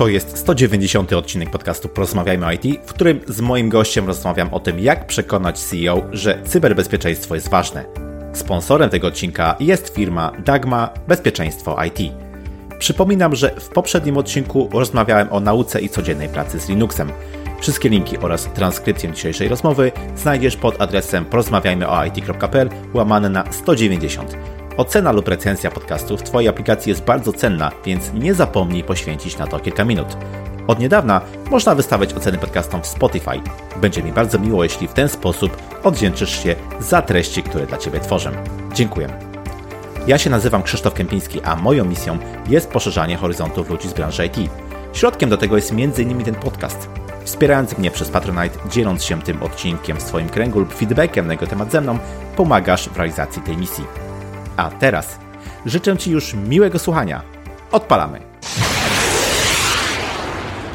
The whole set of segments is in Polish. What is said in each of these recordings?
To jest 190 odcinek podcastu Porozmawiajmy o IT, w którym z moim gościem rozmawiam o tym, jak przekonać CEO, że cyberbezpieczeństwo jest ważne. Sponsorem tego odcinka jest firma Dagma Bezpieczeństwo IT. Przypominam, że w poprzednim odcinku rozmawiałem o nauce i codziennej pracy z Linuxem. Wszystkie linki oraz transkrypcję dzisiejszej rozmowy znajdziesz pod adresem porozmawiajmyoit.pl łamane na 190. Ocena lub recenzja podcastu w Twojej aplikacji jest bardzo cenna, więc nie zapomnij poświęcić na to kilka minut. Od niedawna można wystawiać oceny podcastom w Spotify. Będzie mi bardzo miło, jeśli w ten sposób odwdzięczysz się za treści, które dla Ciebie tworzę. Dziękuję. Ja się nazywam Krzysztof Kępiński, a moją misją jest poszerzanie horyzontów ludzi z branży IT. Środkiem do tego jest m.in. ten podcast. Wspierając mnie przez Patronite, dzieląc się tym odcinkiem w swoim kręgu lub feedbackiem na jego temat ze mną, pomagasz w realizacji tej misji. A teraz życzę Ci już miłego słuchania. Odpalamy!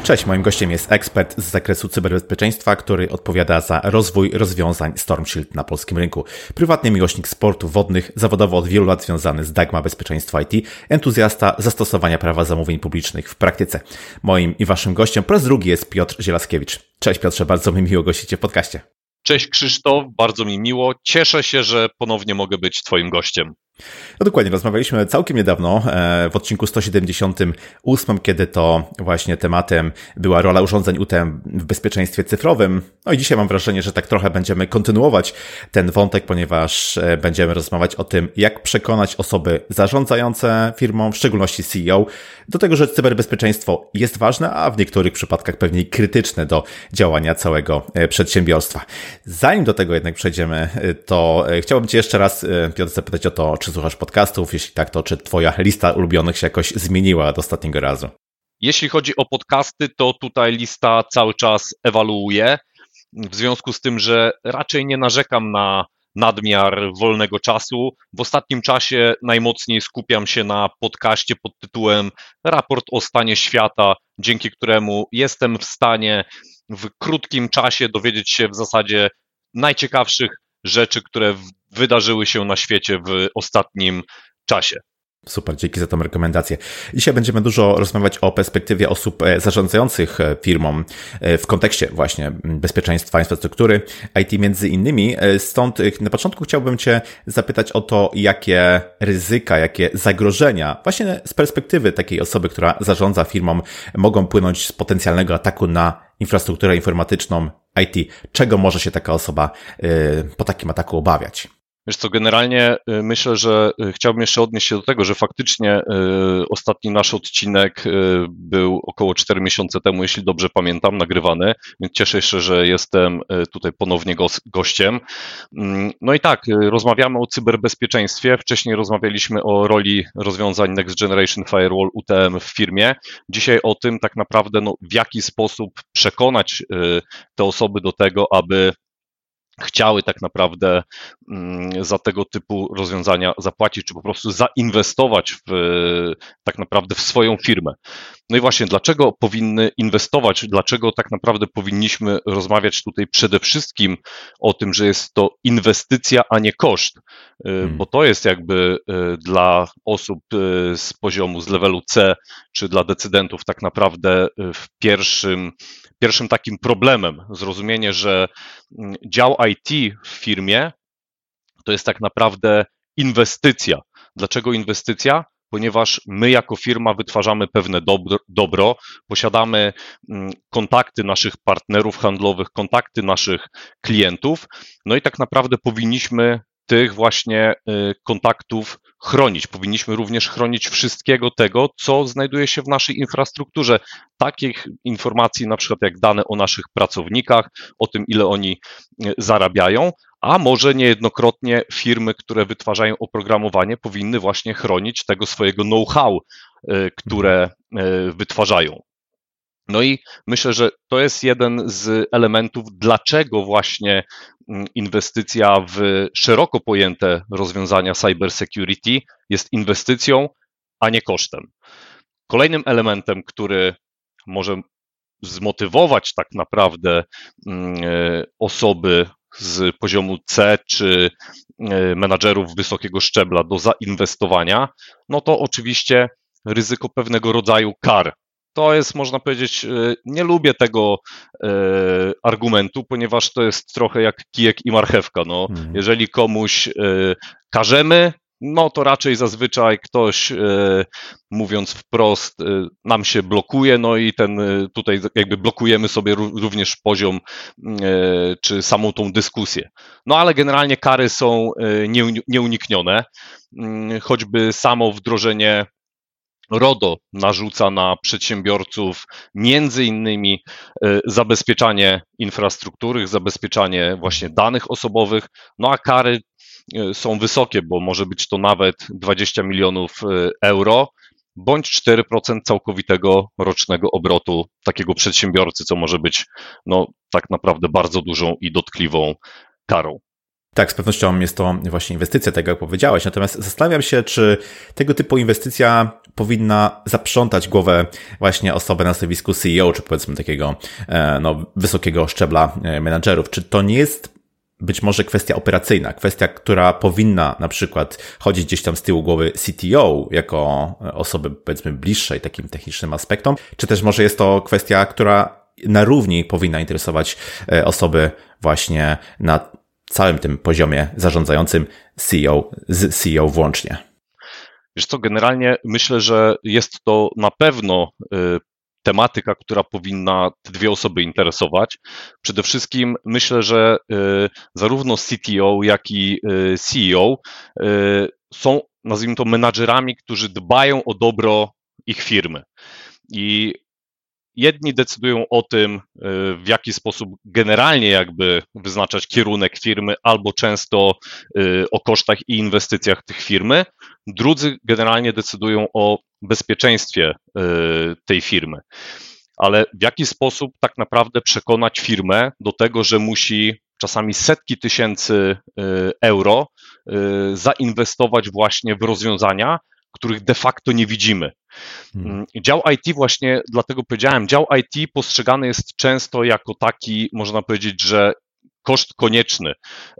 Cześć, moim gościem jest ekspert z zakresu cyberbezpieczeństwa, który odpowiada za rozwój rozwiązań Storm Shield na polskim rynku. Prywatny miłośnik sportów wodnych, zawodowo od wielu lat związany z Dagma Bezpieczeństwa IT, entuzjasta zastosowania prawa zamówień publicznych w praktyce. Moim i waszym gościem po raz drugi jest Piotr Zielaskiewicz. Cześć Piotrze, bardzo mi miło gościć Cię w podcaście. Cześć Krzysztof, bardzo mi miło. Cieszę się, że ponownie mogę być Twoim gościem. No dokładnie, rozmawialiśmy całkiem niedawno e, w odcinku 178, kiedy to właśnie tematem była rola urządzeń UTM w bezpieczeństwie cyfrowym. No i dzisiaj mam wrażenie, że tak trochę będziemy kontynuować ten wątek, ponieważ e, będziemy rozmawiać o tym, jak przekonać osoby zarządzające firmą, w szczególności CEO, do tego, że cyberbezpieczeństwo jest ważne, a w niektórych przypadkach pewnie krytyczne do działania całego e, przedsiębiorstwa. Zanim do tego jednak przejdziemy, to chciałbym Cię jeszcze raz, Piotr, zapytać o to, czy słuchasz podcastów? Jeśli tak, to czy Twoja lista ulubionych się jakoś zmieniła od ostatniego razu? Jeśli chodzi o podcasty, to tutaj lista cały czas ewaluuje. W związku z tym, że raczej nie narzekam na nadmiar wolnego czasu. W ostatnim czasie najmocniej skupiam się na podcaście pod tytułem Raport o stanie świata, dzięki któremu jestem w stanie w krótkim czasie dowiedzieć się w zasadzie najciekawszych rzeczy, które wydarzyły się na świecie w ostatnim czasie. Super, dzięki za tą rekomendację. Dzisiaj będziemy dużo rozmawiać o perspektywie osób e, zarządzających e, firmą e, w kontekście właśnie bezpieczeństwa infrastruktury IT między innymi. Stąd na początku chciałbym Cię zapytać o to, jakie ryzyka, jakie zagrożenia właśnie z perspektywy takiej osoby, która zarządza firmą, mogą płynąć z potencjalnego ataku na infrastrukturę informatyczną IT. Czego może się taka osoba po takim ataku obawiać? Wiesz co, generalnie y, myślę, że y, chciałbym jeszcze odnieść się do tego, że faktycznie y, ostatni nasz odcinek był około 4 miesiące temu, jeśli dobrze pamiętam, nagrywany, więc cieszę się, że jestem tutaj ponownie gościem. Mm, no i tak, rozmawiamy o cyberbezpieczeństwie. Wcześniej rozmawialiśmy o roli rozwiązań Next Generation Firewall UTM w firmie. Dzisiaj o tym tak naprawdę, no, w jaki sposób przekonać te osoby do tego, aby chciały tak naprawdę mm, za tego typu rozwiązania zapłacić, czy po prostu zainwestować w, tak naprawdę w swoją firmę. No i właśnie, dlaczego powinny inwestować, dlaczego tak naprawdę powinniśmy rozmawiać tutaj przede wszystkim o tym, że jest to inwestycja, a nie koszt, y, hmm. bo to jest jakby y, dla osób y, z poziomu, z levelu C, czy dla decydentów tak naprawdę w pierwszym pierwszym takim problemem. Zrozumienie, że mm, dział IT w firmie to jest tak naprawdę inwestycja. Dlaczego inwestycja? Ponieważ my jako firma wytwarzamy pewne dobro, dobro, posiadamy mm, kontakty naszych partnerów handlowych, kontakty naszych klientów, no i tak naprawdę powinniśmy tych właśnie y, kontaktów chronić. Powinniśmy również chronić wszystkiego tego, co znajduje się w naszej infrastrukturze. Takich informacji, na przykład jak dane o naszych pracownikach, o tym, ile oni y, zarabiają, a może niejednokrotnie firmy, które wytwarzają oprogramowanie, powinny właśnie chronić tego swojego know-how, y, które wytwarzają. No i myślę, że to jest jeden z elementów, dlaczego właśnie mm, inwestycja w szeroko pojęte rozwiązania cybersecurity jest inwestycją, a nie kosztem. Kolejnym elementem, który może zmotywować tak naprawdę mm, e, osoby z poziomu C czy e, menadżerów wysokiego szczebla do zainwestowania, no to oczywiście ryzyko pewnego rodzaju kar to jest, można powiedzieć, e, nie lubię tego e, argumentu, ponieważ to jest trochę jak kijek i marchewka. No, mhm. Jeżeli komuś e, każemy, no to raczej zazwyczaj ktoś, mówiąc wprost, nam się blokuje, no i ten tutaj jakby blokujemy sobie również poziom czy samą tą dyskusję. No ale generalnie kary są nieuniknione, choćby samo wdrożenie RODO narzuca na przedsiębiorców między innymi e, zabezpieczanie infrastruktury, zabezpieczanie właśnie danych osobowych, no a kary e, są wysokie, bo może być to nawet 20 milionów e, euro bądź 4% całkowitego rocznego obrotu takiego przedsiębiorcy, co może być no, tak naprawdę bardzo dużą i dotkliwą karą. Tak, z pewnością jest to właśnie inwestycja, tego jak powiedziałeś. Natomiast zastanawiam się, czy tego typu inwestycja powinna zaprzątać głowę właśnie osobę na stanowisku CEO, czy powiedzmy takiego e, no, wysokiego szczebla e, menadżerów. Czy to nie jest być może kwestia operacyjna, kwestia, która powinna na przykład chodzić gdzieś tam z tyłu głowy CTO jako osoby powiedzmy bliższej takim technicznym aspektom, czy też może jest to kwestia, która na równi powinna interesować e, osoby właśnie na całym tym poziomie zarządzającym CEO, z CEO włącznie? Wiesz co, generalnie myślę, że jest to na pewno y, tematyka, która powinna te dwie osoby interesować. Przede wszystkim myślę, że y, zarówno CTO, jak i y, CEO są, nazwijmy to, menadżerami, którzy dbają o dobro ich firmy. I jedni decydują o tym, e, w jaki sposób generalnie jakby wyznaczać kierunek firmy, albo często e, o kosztach i inwestycjach tych firmy. Drudzy generalnie decydują o bezpieczeństwie e, tej firmy. Ale w jaki sposób tak naprawdę przekonać firmę do tego, że musi czasami setki tysięcy euro zainwestować właśnie w rozwiązania, których de facto nie widzimy. Hmm. Mm, dział IT właśnie, dlatego powiedziałem, dział IT postrzegany jest często jako taki, można powiedzieć, że koszt konieczny.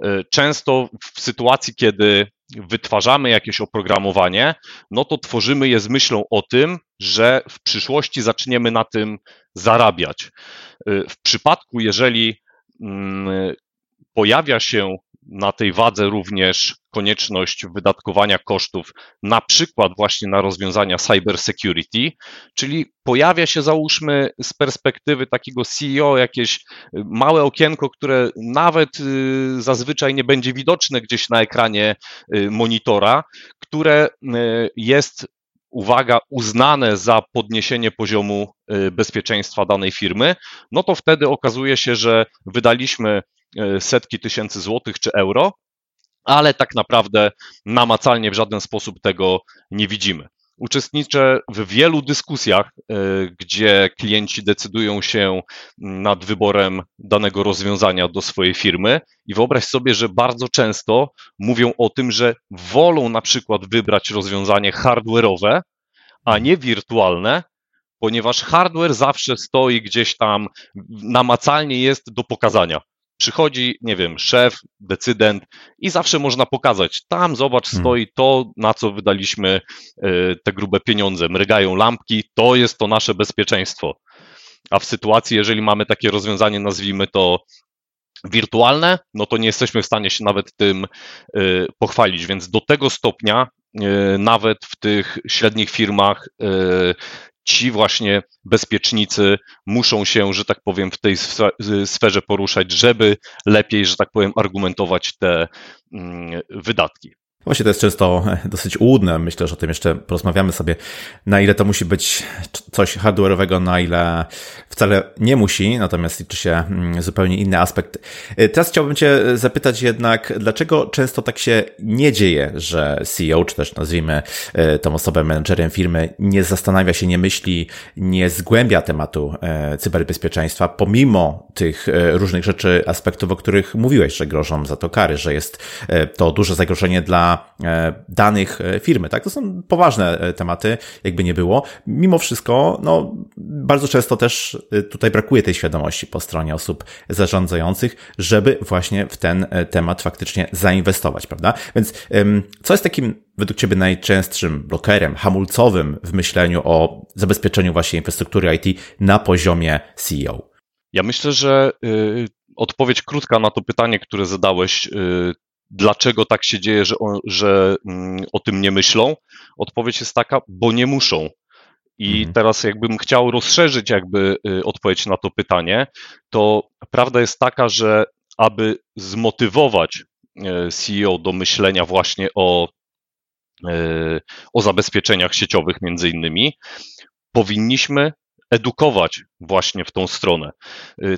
Y, często w sytuacji, kiedy wytwarzamy jakieś oprogramowanie, no to tworzymy je z myślą o tym, że w przyszłości zaczniemy na tym zarabiać. Y, w przypadku, jeżeli mm, pojawia się na tej wadze również konieczność wydatkowania kosztów, na przykład właśnie na rozwiązania cyber security, czyli pojawia się, załóżmy, z perspektywy takiego CEO jakieś małe okienko, które nawet y, zazwyczaj nie będzie widoczne gdzieś na ekranie y, monitora, które y, jest uwaga, uznane za podniesienie poziomu bezpieczeństwa danej firmy, no to wtedy okazuje się, że wydaliśmy E, setki tysięcy złotych czy euro, ale tak naprawdę namacalnie w żaden sposób tego nie widzimy. Uczestniczę w wielu dyskusjach, e, gdzie klienci decydują się nad wyborem danego rozwiązania do swojej firmy i wyobraź sobie, że bardzo często mówią o tym, że wolą na przykład wybrać rozwiązanie hardware'owe, a nie wirtualne, ponieważ hardware zawsze stoi gdzieś tam, namacalnie jest do pokazania. Przychodzi, nie wiem, szef, decydent i zawsze można pokazać, tam zobacz, hmm. stoi to, na co wydaliśmy e, te grube pieniądze. Mrygają lampki, to jest to nasze bezpieczeństwo. A w sytuacji, jeżeli mamy takie rozwiązanie, nazwijmy to wirtualne, no to nie jesteśmy w stanie się nawet tym e, pochwalić. Więc do tego stopnia e, nawet w tych średnich firmach ci właśnie bezpiecznicy muszą się, że tak powiem, w tej sferze poruszać, żeby lepiej, że tak powiem, argumentować te mm, wydatki. Właśnie to jest często dosyć łudne. Myślę, że o tym jeszcze porozmawiamy sobie, na ile to musi być coś hardware'owego, na ile wcale nie musi, natomiast liczy się mm, zupełnie inny aspekt. Y, teraz chciałbym Cię zapytać jednak, dlaczego często tak się nie dzieje, że CEO, czy też nazwijmy y, tą osobę menedżerem firmy, nie zastanawia się, nie myśli, nie zgłębia tematu y, cyberbezpieczeństwa, pomimo tych różnych rzeczy, aspektów, o których mówiłeś, że grożą za to kary, że jest to duże zagrożenie dla ochrona danych firmy, tak? To są poważne tematy, jakby nie było. Mimo wszystko, no, bardzo często też tutaj brakuje tej świadomości po stronie osób zarządzających, żeby właśnie w ten temat faktycznie zainwestować, prawda? Więc co jest takim według Ciebie najczęstszym blokerem, hamulcowym w myśleniu o zabezpieczeniu właśnie infrastruktury IT na poziomie CEO? Ja myślę, że y, odpowiedź krótka na to pytanie, które zadałeś, y, dlaczego tak się dzieje, że o, że y, o tym nie myślą, odpowiedź jest taka, bo nie muszą. I mhm. teraz jakbym chciał rozszerzyć jakby y, odpowiedź na to pytanie, to prawda jest taka, że aby zmotywować y, CEO do myślenia właśnie o E, o zabezpieczeniach sieciowych między innymi, powinniśmy edukować właśnie w tą stronę.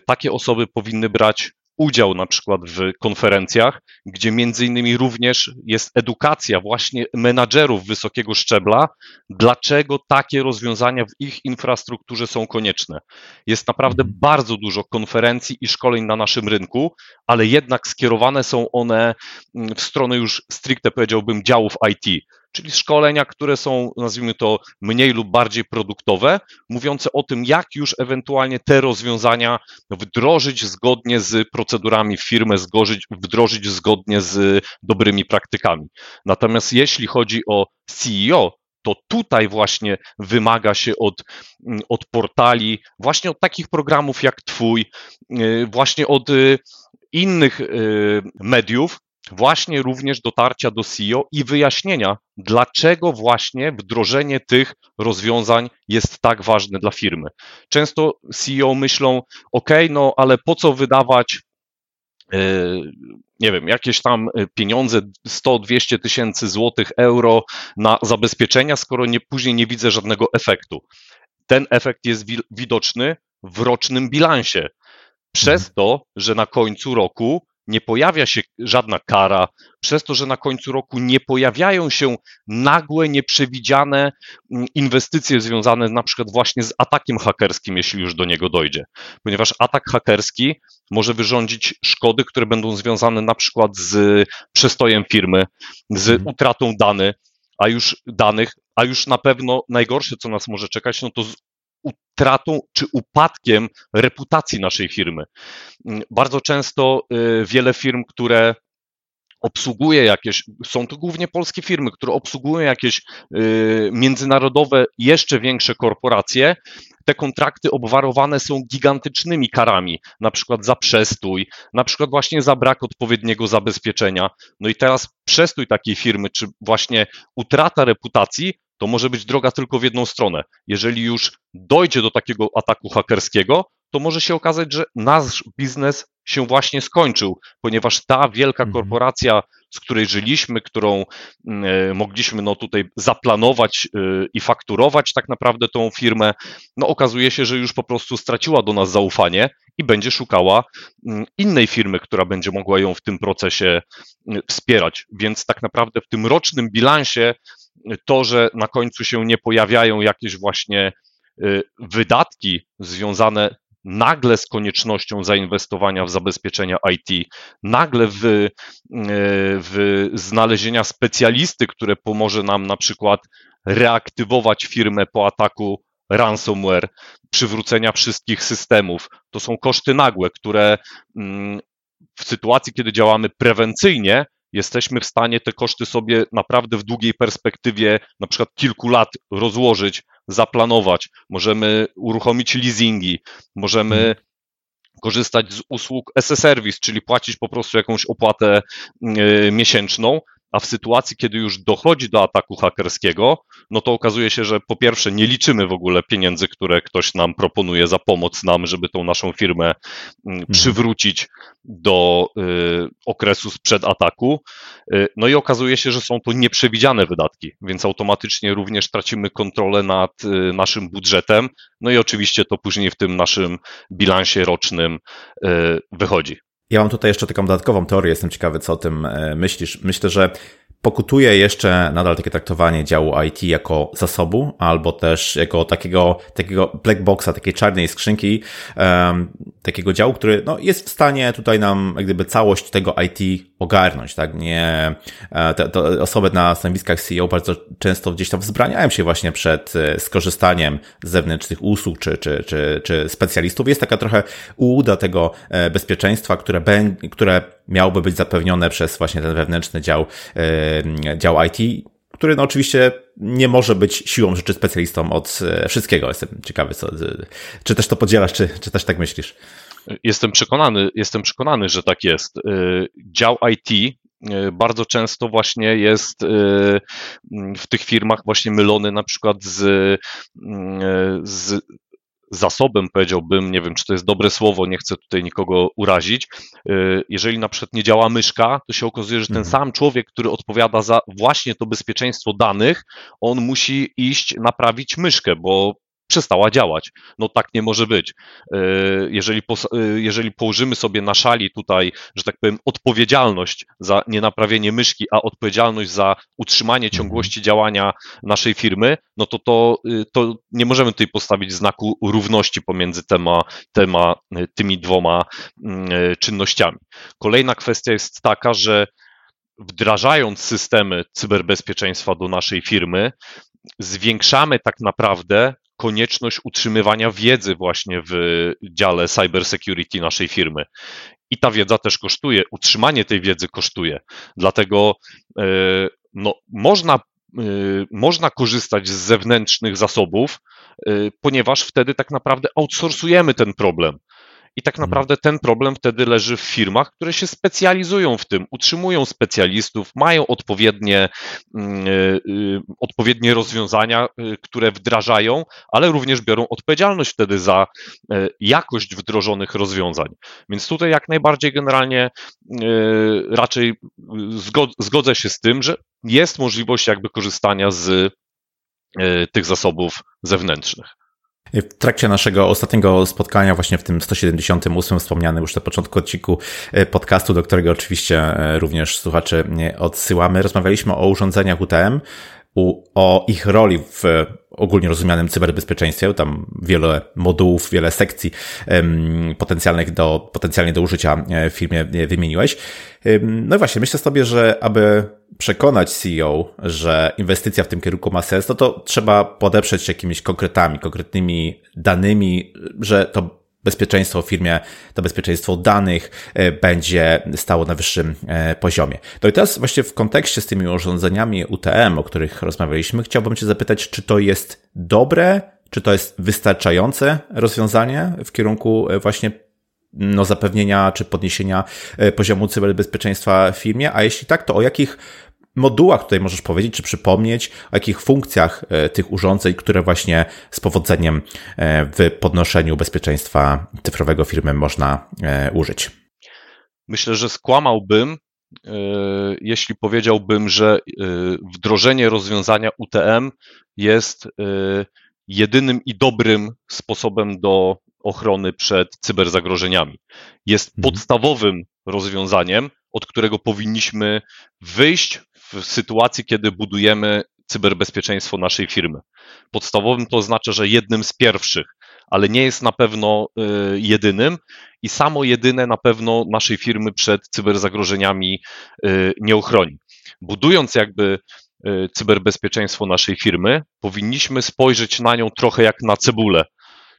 Takie osoby powinny brać udział na przykład w konferencjach, gdzie między innymi również jest edukacja właśnie menadżerów wysokiego szczebla, dlaczego takie rozwiązania w ich infrastrukturze są konieczne. Jest naprawdę mhm. bardzo dużo konferencji i szkoleń na naszym rynku, ale jednak skierowane są one mm, w stronę już stricte powiedziałbym działów IT czyli szkolenia, które są, nazwijmy to, mniej lub bardziej produktowe, mówiące o tym, jak już ewentualnie te rozwiązania wdrożyć zgodnie z procedurami firmy, zgożyć, wdrożyć zgodnie z dobrymi praktykami. Natomiast jeśli chodzi o CEO, to tutaj właśnie wymaga się od, od portali, właśnie od takich programów jak Twój, y, właśnie od y, innych y, mediów, właśnie również dotarcia do CEO i wyjaśnienia, dlaczego właśnie wdrożenie tych rozwiązań jest tak ważne dla firmy. Często CEO myślą, OK, no ale po co wydawać e, nie wiem, jakieś tam e, pieniądze, 100-200 tysięcy złotych, euro na zabezpieczenia, skoro nie, później nie widzę żadnego efektu. Ten efekt jest widoczny w rocznym bilansie. Przez mhm. to, że na końcu roku nie pojawia się żadna kara, przez to, że na końcu roku nie pojawiają się nagłe, nieprzewidziane mm, inwestycje związane na przykład właśnie z atakiem hakerskim, jeśli już do niego dojdzie. Ponieważ atak hakerski może wyrządzić szkody, które będą związane na przykład z przestojem firmy, z mhm. utratą danych, a już danych, a już na pewno najgorsze, co nas może czekać, no to z utratą czy upadkiem reputacji naszej firmy. Mm, bardzo często y, wiele firm, które obsługuje jakieś, są to głównie polskie firmy, które obsługują jakieś y, międzynarodowe, jeszcze większe korporacje, te kontrakty obwarowane są gigantycznymi karami, na przykład za przestój, na przykład właśnie za brak odpowiedniego zabezpieczenia. No i teraz przestój takiej firmy, czy właśnie utrata reputacji to może być droga tylko w jedną stronę. Jeżeli już dojdzie do takiego ataku hakerskiego, to może się okazać, że nasz biznes się właśnie skończył, ponieważ ta wielka mhm. korporacja, z której żyliśmy, którą mm, e, mogliśmy no tutaj zaplanować e, i fakturować tak naprawdę tą firmę, no okazuje się, że już po prostu straciła do nas zaufanie i będzie szukała mm, innej firmy, która będzie mogła ją w tym procesie mm, wspierać. Więc tak naprawdę w tym rocznym bilansie to, że na końcu się nie pojawiają jakieś właśnie y, wydatki związane nagle z koniecznością zainwestowania w zabezpieczenia IT, nagle w, y, w znalezienia specjalisty, które pomoże nam na przykład reaktywować firmę po ataku ransomware, przywrócenia wszystkich systemów. To są koszty nagłe, które mm, w sytuacji, kiedy działamy prewencyjnie, jesteśmy w stanie te koszty sobie naprawdę w długiej perspektywie, na przykład kilku lat, rozłożyć, zaplanować. Możemy uruchomić leasingi, możemy hmm. korzystać z usług as a service, czyli płacić po prostu jakąś opłatę y, miesięczną, a w sytuacji, kiedy już dochodzi do ataku hakerskiego, no to okazuje się, że po pierwsze nie liczymy w ogóle pieniędzy, które ktoś nam proponuje za pomoc nam, żeby tą naszą firmę mm, mhm. przywrócić do y, okresu sprzed ataku. Y, no i okazuje się, że są to nieprzewidziane wydatki, więc automatycznie również tracimy kontrolę nad y, naszym budżetem. No i oczywiście to później w tym naszym bilansie rocznym y, wychodzi. Ja mam tutaj jeszcze taką dodatkową teorię, jestem ciekawy, co o tym e, myślisz. Myślę, że pokutuje jeszcze nadal takie traktowanie działu IT jako zasobu, albo też jako takiego, takiego black boxa, takiej czarnej skrzynki, takiego działu, który no, jest w stanie tutaj nam jak gdyby całość tego IT ogarnąć, tak? Nie, e, te, te osoby na stanowiskach CEO bardzo często gdzieś tam wzbraniają się właśnie przed e, skorzystaniem z zewnętrznych usług czy, czy, czy, czy specjalistów. Jest taka trochę ułuda tego e, bezpieczeństwa, które, które miałoby być zapewnione przez właśnie ten wewnętrzny dział, dział IT, który no oczywiście nie może być siłą rzeczy specjalistą od wszystkiego. Jestem ciekawy, co, czy też to podzielasz, czy, czy też tak myślisz? Jestem przekonany, jestem przekonany, że tak jest. Dział IT bardzo często właśnie jest w tych firmach właśnie mylony na przykład z, z zasobem, powiedziałbym, nie wiem, czy to jest dobre słowo, nie chcę tutaj nikogo urazić. Jeżeli na przykład nie działa myszka, to się okazuje, że ten mhm. sam człowiek, który odpowiada za właśnie to bezpieczeństwo danych, on musi iść naprawić myszkę, bo przestała działać. No tak nie może być. E, jeżeli, e, jeżeli położymy sobie na szali tutaj, że tak powiem, odpowiedzialność za nienaprawienie myszki, a odpowiedzialność za utrzymanie mhm. ciągłości działania naszej firmy, no to, to, e, to nie możemy tutaj postawić znaku równości pomiędzy tema, tema, tymi dwoma mm, czynnościami. Kolejna kwestia jest taka, że wdrażając systemy cyberbezpieczeństwa do naszej firmy, zwiększamy tak naprawdę konieczność utrzymywania wiedzy właśnie w dziale cybersecurity naszej firmy. I ta wiedza też kosztuje, utrzymanie tej wiedzy kosztuje. Dlatego e, no, można, e, można korzystać z zewnętrznych zasobów, e, ponieważ wtedy tak naprawdę outsourcujemy ten problem. I tak mhm. naprawdę ten problem wtedy leży w firmach, które się specjalizują w tym, utrzymują specjalistów, mają odpowiednie, mm, e, y, odpowiednie rozwiązania, y, które wdrażają, ale również biorą odpowiedzialność wtedy za e, jakość wdrożonych rozwiązań. Więc tutaj jak najbardziej generalnie e, raczej zgodzę się z tym, że jest możliwość jakby korzystania z tych zasobów zewnętrznych. W trakcie naszego ostatniego spotkania, właśnie w tym 178 wspomnianym już na początku odcinku e, podcastu, do którego oczywiście e, również słuchacze odsyłamy, rozmawialiśmy o urządzeniach UTM, o ich roli w ogólnie rozumianym cyberbezpieczeństwie. Tam wiele modułów, wiele sekcji potencjalnych do, potencjalnie do użycia e, w firmie wymieniłeś. No i właśnie, myślę sobie, że aby przekonać CEO, że inwestycja w tym kierunku ma sens, no to trzeba podeprzeć się jakimiś konkretami, konkretnymi danymi, że to bezpieczeństwo w firmie, to bezpieczeństwo danych e, będzie stało na wyższym e, poziomie. No i teraz właśnie w kontekście z tymi urządzeniami UTM, o których rozmawialiśmy, chciałbym Cię zapytać, czy to jest dobre, czy to jest wystarczające rozwiązanie w kierunku e, właśnie no, zapewnienia czy podniesienia poziomu cyberbezpieczeństwa w firmie, a jeśli tak, to o jakich modułach tutaj możesz powiedzieć, czy przypomnieć, o jakich funkcjach e, tych urządzeń, które właśnie z powodzeniem e, w podnoszeniu bezpieczeństwa cyfrowego firmy można e, użyć? Myślę, że skłamałbym, jeśli powiedziałbym, że wdrożenie rozwiązania UTM jest jedynym i dobrym sposobem do ochrony przed cyberzagrożeniami. Jest mhm. podstawowym rozwiązaniem, od którego powinniśmy wyjść w sytuacji, kiedy budujemy cyberbezpieczeństwo naszej firmy. Podstawowym to oznacza, że jednym z pierwszych, ale nie jest na pewno y, jedynym i samo jedyne na pewno naszej firmy przed cyberzagrożeniami y, nie ochroni. Budując jakby y, cyberbezpieczeństwo naszej firmy, powinniśmy spojrzeć na nią trochę jak na cebulę,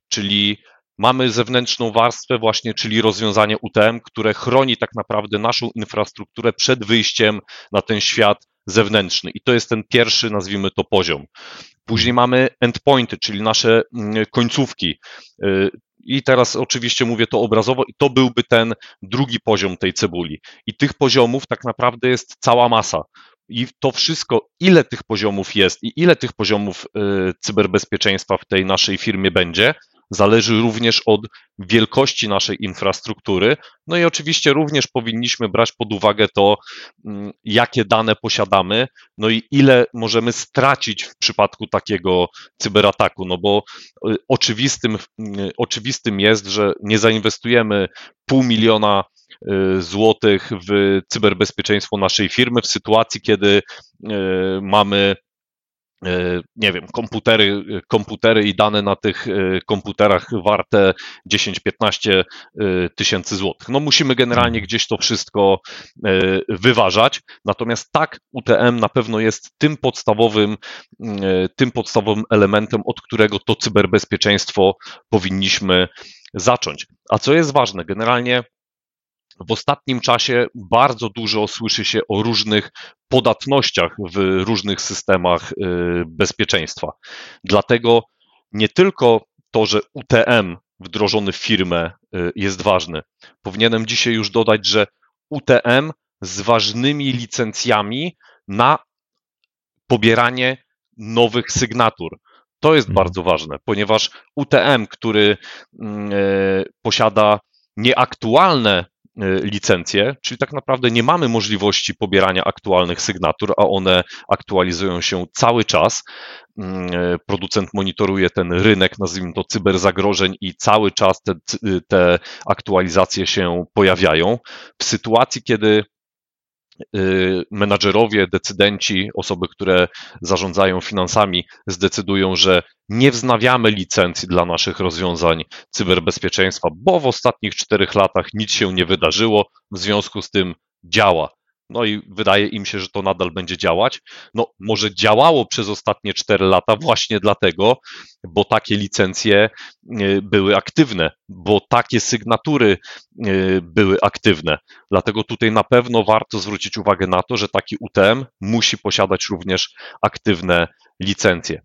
czyli mamy zewnętrzną warstwę właśnie, czyli rozwiązanie UTM, które chroni tak naprawdę naszą infrastrukturę przed wyjściem na ten świat zewnętrzny. I to jest ten pierwszy, nazwijmy to, poziom. Później mamy endpointy, czyli nasze mm, końcówki. Y, I teraz oczywiście mówię to obrazowo, i to byłby ten drugi poziom tej cebuli. I tych poziomów tak naprawdę jest cała masa. I to wszystko, ile tych poziomów jest i ile tych poziomów y, cyberbezpieczeństwa w tej naszej firmie będzie, zależy również od wielkości naszej infrastruktury. No i oczywiście również powinniśmy brać pod uwagę to, mm, jakie dane posiadamy, no i ile możemy stracić w przypadku takiego cyberataku. No bo y, oczywistym, y, oczywistym jest, że nie zainwestujemy pół miliona y, złotych w cyberbezpieczeństwo naszej firmy w sytuacji, kiedy mamy nie wiem, komputery, komputery i dane na tych e, komputerach warte 10-15 e, tysięcy złotych. No musimy generalnie gdzieś to wszystko wyważać, natomiast tak, UTM na pewno jest tym podstawowym, tym podstawowym elementem, od którego to cyberbezpieczeństwo powinniśmy zacząć. A co jest ważne, generalnie w ostatnim czasie bardzo dużo słyszy się o różnych podatnościach w różnych systemach y, bezpieczeństwa. Dlatego nie tylko to, że UTM wdrożony w firmę y, jest ważny. Powinienem dzisiaj już dodać, że UTM z ważnymi licencjami na pobieranie nowych sygnatur. To jest mhm. bardzo ważne, ponieważ UTM, który mm, y, posiada nieaktualne licencje, czyli tak naprawdę nie mamy możliwości pobierania aktualnych sygnatur, a one aktualizują się cały czas. Mm, y, producent monitoruje ten rynek, nazwijmy to cyberzagrożeń, i cały czas te, te aktualizacje się pojawiają. W sytuacji, kiedy Y, menadżerowie, decydenci, osoby, które zarządzają finansami, zdecydują, że nie wznawiamy licencji dla naszych rozwiązań cyberbezpieczeństwa, bo w ostatnich czterech latach nic się nie wydarzyło, w związku z tym działa. No i wydaje im się, że to nadal będzie działać. No, może działało przez ostatnie 4 lata właśnie dlatego, bo takie licencje e, były aktywne, bo takie sygnatury e, były aktywne. Dlatego tutaj na pewno warto zwrócić uwagę na to, że taki UTM musi posiadać również aktywne licencje.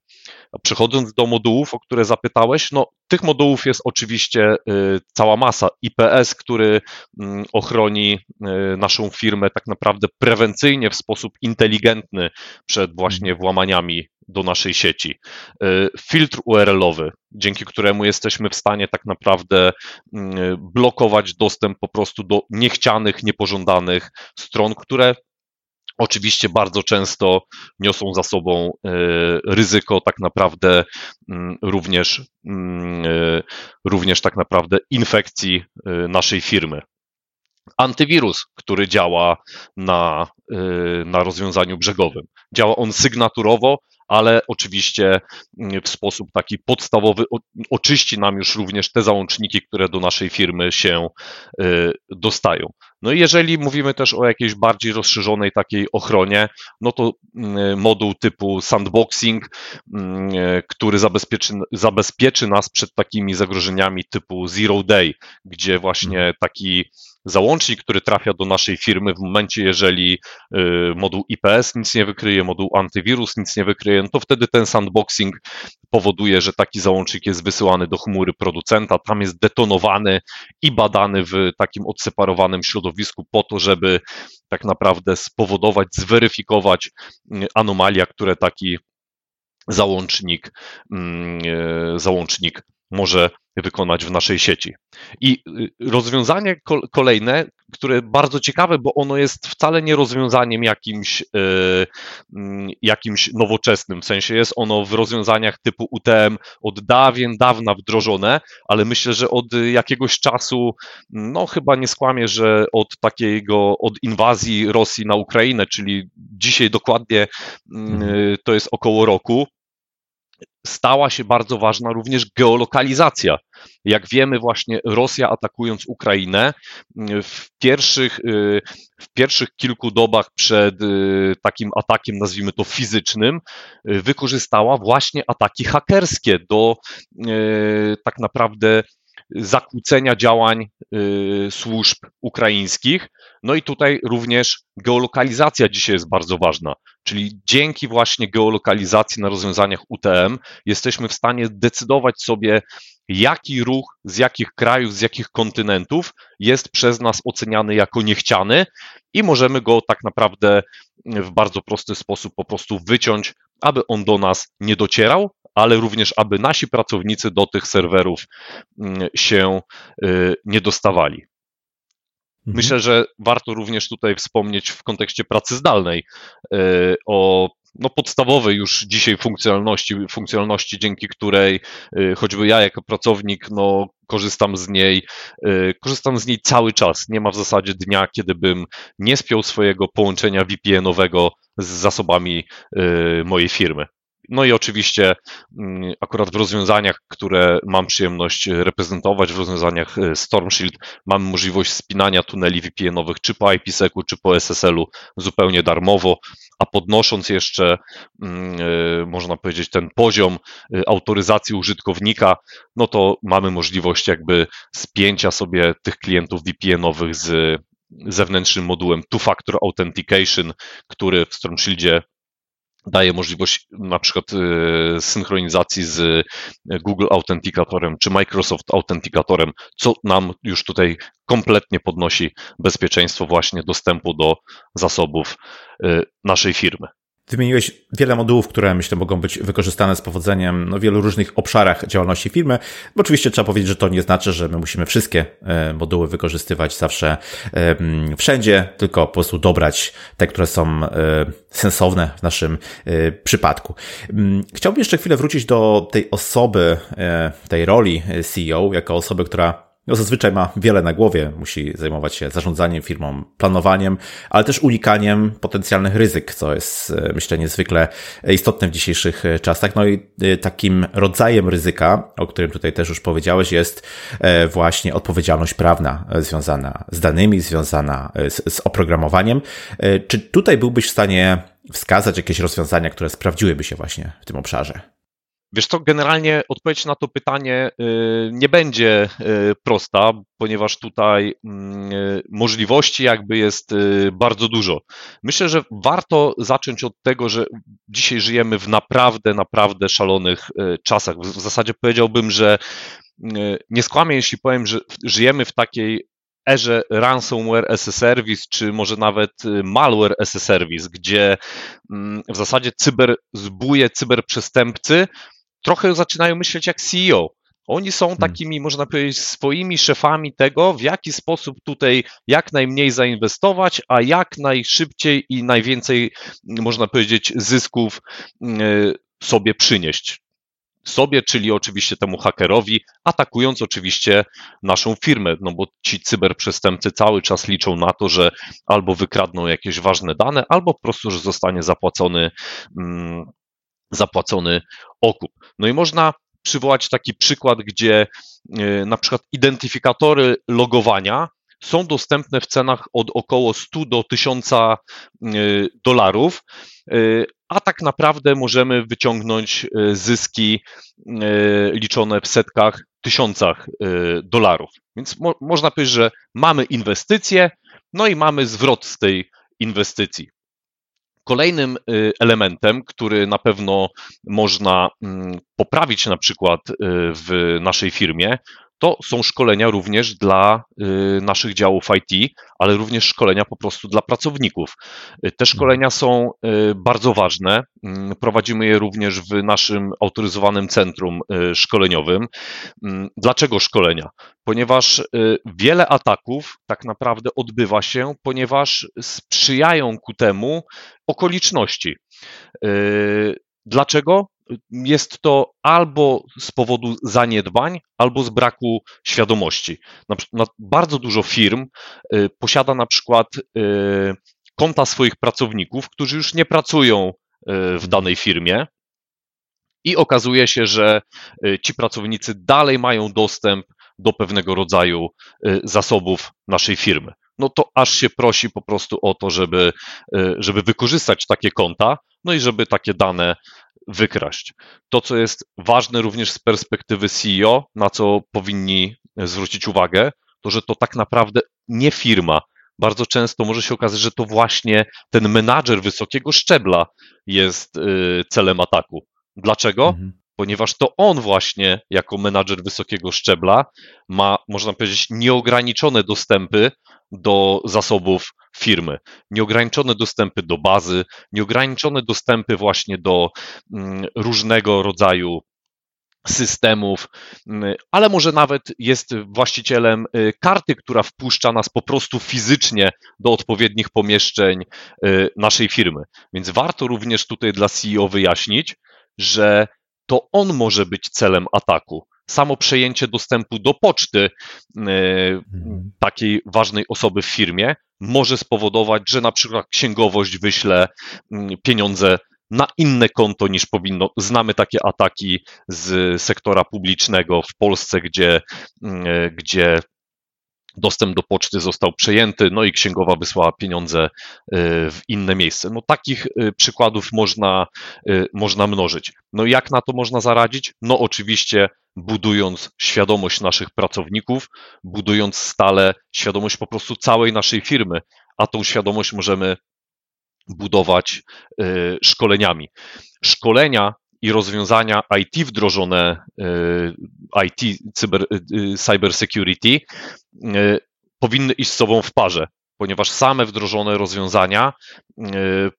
Przechodząc do modułów, o które zapytałeś, no tych modułów jest oczywiście y, cała masa. IPS, który mm, ochroni y, naszą firmę tak naprawdę prewencyjnie w sposób inteligentny przed właśnie mhm. włamaniami do naszej sieci. Y, filtr URL-owy, dzięki któremu jesteśmy w stanie tak naprawdę mm, blokować dostęp po prostu do niechcianych, niepożądanych stron, które Oczywiście bardzo często niosą za sobą e, ryzyko tak naprawdę mm, również, mm, e, również tak naprawdę infekcji e, naszej firmy. Antywirus, który działa na, na rozwiązaniu brzegowym. Działa on sygnaturowo, ale oczywiście mm, w sposób taki podstawowy oczyści nam już również te załączniki, które do naszej firmy się dostają. No i jeżeli mówimy też o jakiejś bardziej rozszerzonej takiej ochronie, no to mm, moduł typu sandboxing, mm, który zabezpieczy, zabezpieczy nas przed takimi zagrożeniami typu zero day, gdzie właśnie mhm. taki załącznik, który trafia do naszej firmy w momencie, jeżeli y, moduł IPS nic nie wykryje, moduł antywirus nic nie wykryje, no to wtedy ten sandboxing powoduje, że taki załącznik jest wysyłany do chmury producenta, tam jest detonowany i badany w takim odseparowanym środowisku po to, żeby tak naprawdę spowodować, zweryfikować y, anomalia, które taki załącznik, mm, y, załącznik może wykonać w naszej sieci. I y, rozwiązanie kolejne, które bardzo ciekawe, bo ono jest wcale nie rozwiązaniem jakimś, y, mm, jakimś nowoczesnym, w sensie jest ono w rozwiązaniach typu UTM od dawien dawna wdrożone, ale myślę, że od jakiegoś czasu, no chyba nie skłamię, że od takiego, od inwazji Rosji na Ukrainę, czyli dzisiaj dokładnie mm, mhm. to jest około roku, stała się bardzo ważna również geolokalizacja. Jak wiemy, właśnie Rosja atakując Ukrainę w pierwszych, y, w pierwszych kilku dobach przed y, takim atakiem, nazwijmy to fizycznym, y, wykorzystała właśnie ataki hakerskie do tak naprawdę zakłócenia działań służb ukraińskich. No i tutaj również geolokalizacja dzisiaj jest bardzo ważna, czyli dzięki właśnie geolokalizacji na rozwiązaniach UTM jesteśmy w stanie decydować sobie, jaki ruch z jakich krajów, z jakich kontynentów jest przez nas oceniany jako niechciany i możemy go tak naprawdę w bardzo prosty sposób po prostu wyciąć, aby on do nas nie docierał, ale również aby nasi pracownicy do tych serwerów mm, się y, nie dostawali. Mhm. Myślę, że warto również tutaj wspomnieć w kontekście pracy zdalnej y, o no, podstawowej już dzisiaj funkcjonalności, funkcjonalności, dzięki której y, choćby ja jako pracownik no, korzystam z niej, korzystam z niej cały czas. Nie ma w zasadzie dnia, kiedy bym nie spiął swojego połączenia VPN-owego z zasobami mojej firmy. No i oczywiście mm, akurat w rozwiązaniach, które mam przyjemność reprezentować, w rozwiązaniach e, Storm Shield, mamy możliwość spinania tuneli VPN-owych czy po IPsec-u, czy po SSL-u zupełnie darmowo, a podnosząc jeszcze, mm, e, można powiedzieć, ten poziom e, autoryzacji użytkownika, no to mamy możliwość jakby spięcia sobie tych klientów VPN-owych z zewnętrznym modułem Two-Factor Authentication, który w Storm Shieldzie daje możliwość na przykład y, synchronizacji z Google Authenticatorem czy Microsoft Authenticatorem, co nam już tutaj kompletnie podnosi bezpieczeństwo właśnie dostępu do zasobów y, naszej firmy. Wymieniłeś wiele modułów, które myślę mogą być wykorzystane z powodzeniem no, w wielu różnych obszarach działalności firmy. Bo oczywiście trzeba powiedzieć, że to nie znaczy, że my musimy wszystkie e, moduły wykorzystywać zawsze wszędzie, tylko po prostu dobrać te, które są e, sensowne w naszym e, przypadku. Chciałbym jeszcze chwilę wrócić do tej osoby, tej roli CEO, jako osoby, która no zazwyczaj ma wiele na głowie, musi zajmować się zarządzaniem firmą, planowaniem, ale też unikaniem potencjalnych ryzyk, co jest e, myślę niezwykle istotne w dzisiejszych e, czasach. No i e, takim rodzajem ryzyka, o którym tutaj też już powiedziałeś, jest właśnie odpowiedzialność prawna związana z danymi, związana z, z oprogramowaniem. Czy tutaj byłbyś w stanie wskazać jakieś rozwiązania, które sprawdziłyby się właśnie w tym obszarze? Wiesz co, generalnie odpowiedź na to pytanie y, nie będzie y, prosta, ponieważ tutaj mm, y, możliwości jakby jest bardzo dużo. Myślę, że warto zacząć od tego, że dzisiaj żyjemy w naprawdę, naprawdę szalonych czasach. W zasadzie powiedziałbym, że nie skłamię, jeśli powiem, że żyjemy w takiej erze ransomware as a service, czy może nawet malware as a service, gdzie mm, w zasadzie cyberzbóje, cyberprzestępcy trochę zaczynają myśleć jak CEO. Oni są hmm. takimi, można powiedzieć, swoimi szefami tego, w jaki sposób tutaj jak najmniej zainwestować, a jak najszybciej i najwięcej, można powiedzieć, zysków y, sobie przynieść. Sobie, czyli oczywiście temu hakerowi, atakując oczywiście naszą firmę, no bo ci cyberprzestępcy cały czas liczą na to, że albo wykradną jakieś ważne dane, albo po prostu, że zostanie zapłacony mm, zapłacony okup. No i można przywołać taki przykład, gdzie e, na przykład identyfikatory logowania są dostępne w cenach od około 100 do 1000 e, dolarów, e, a tak naprawdę możemy wyciągnąć zyski liczone w setkach, tysiącach dolarów. Więc mo można powiedzieć, że mamy inwestycje, no i mamy zwrot z tej inwestycji. Kolejnym y, elementem, który na pewno można mm, poprawić na przykład y, w naszej firmie, to są szkolenia również dla y, naszych działów IT, ale również szkolenia po prostu dla pracowników. Y, te szkolenia są y, bardzo ważne. Mm, prowadzimy je również w naszym autoryzowanym centrum szkoleniowym. Mm, dlaczego szkolenia? Ponieważ wiele ataków tak naprawdę odbywa się, ponieważ sprzyjają ku temu okoliczności. Dlaczego? jest to albo z powodu zaniedbań, albo z braku świadomości. Na, na, bardzo dużo firm y, posiada na przykład y, konta swoich pracowników, którzy już nie pracują y, w danej firmie. I okazuje się, że y, ci pracownicy dalej mają dostęp do pewnego rodzaju y, zasobów naszej firmy. No to aż się prosi po prostu o to, żeby, y, żeby wykorzystać takie konta, no i żeby takie dane wykraść. To, co jest ważne również z perspektywy CEO, na co powinni zwrócić uwagę, to że to tak naprawdę nie firma. Bardzo często może się okazać, że to właśnie ten menadżer wysokiego szczebla jest y, celem ataku. Dlaczego? Mhm. Ponieważ to on właśnie, jako menadżer wysokiego szczebla, ma, można powiedzieć, nieograniczone dostępy do zasobów firmy. Nieograniczone dostępy do bazy, nieograniczone dostępy właśnie do mm, różnego rodzaju systemów, mm, ale może nawet jest właścicielem y, karty, która wpuszcza nas po prostu fizycznie do odpowiednich pomieszczeń y, naszej firmy. Więc warto również tutaj dla CEO wyjaśnić, że to on może być celem ataku samo przejęcie dostępu do poczty e, mhm. takiej ważnej osoby w firmie może spowodować, że na przykład księgowość wyśle mm, pieniądze na inne konto niż powinno. Znamy takie ataki z sektora publicznego w Polsce, gdzie, gdzie dostęp do poczty został przejęty, no i księgowa wysłała pieniądze y, w inne miejsce. No takich y, przykładów można, y, można mnożyć. No jak na to można zaradzić? No oczywiście budując świadomość naszych pracowników, budując stale świadomość po prostu całej naszej firmy, a tą świadomość możemy budować szkoleniami. Szkolenia i rozwiązania IT wdrożone, IT, cyber, e, cyber security, e, powinny iść z sobą w parze, ponieważ same wdrożone rozwiązania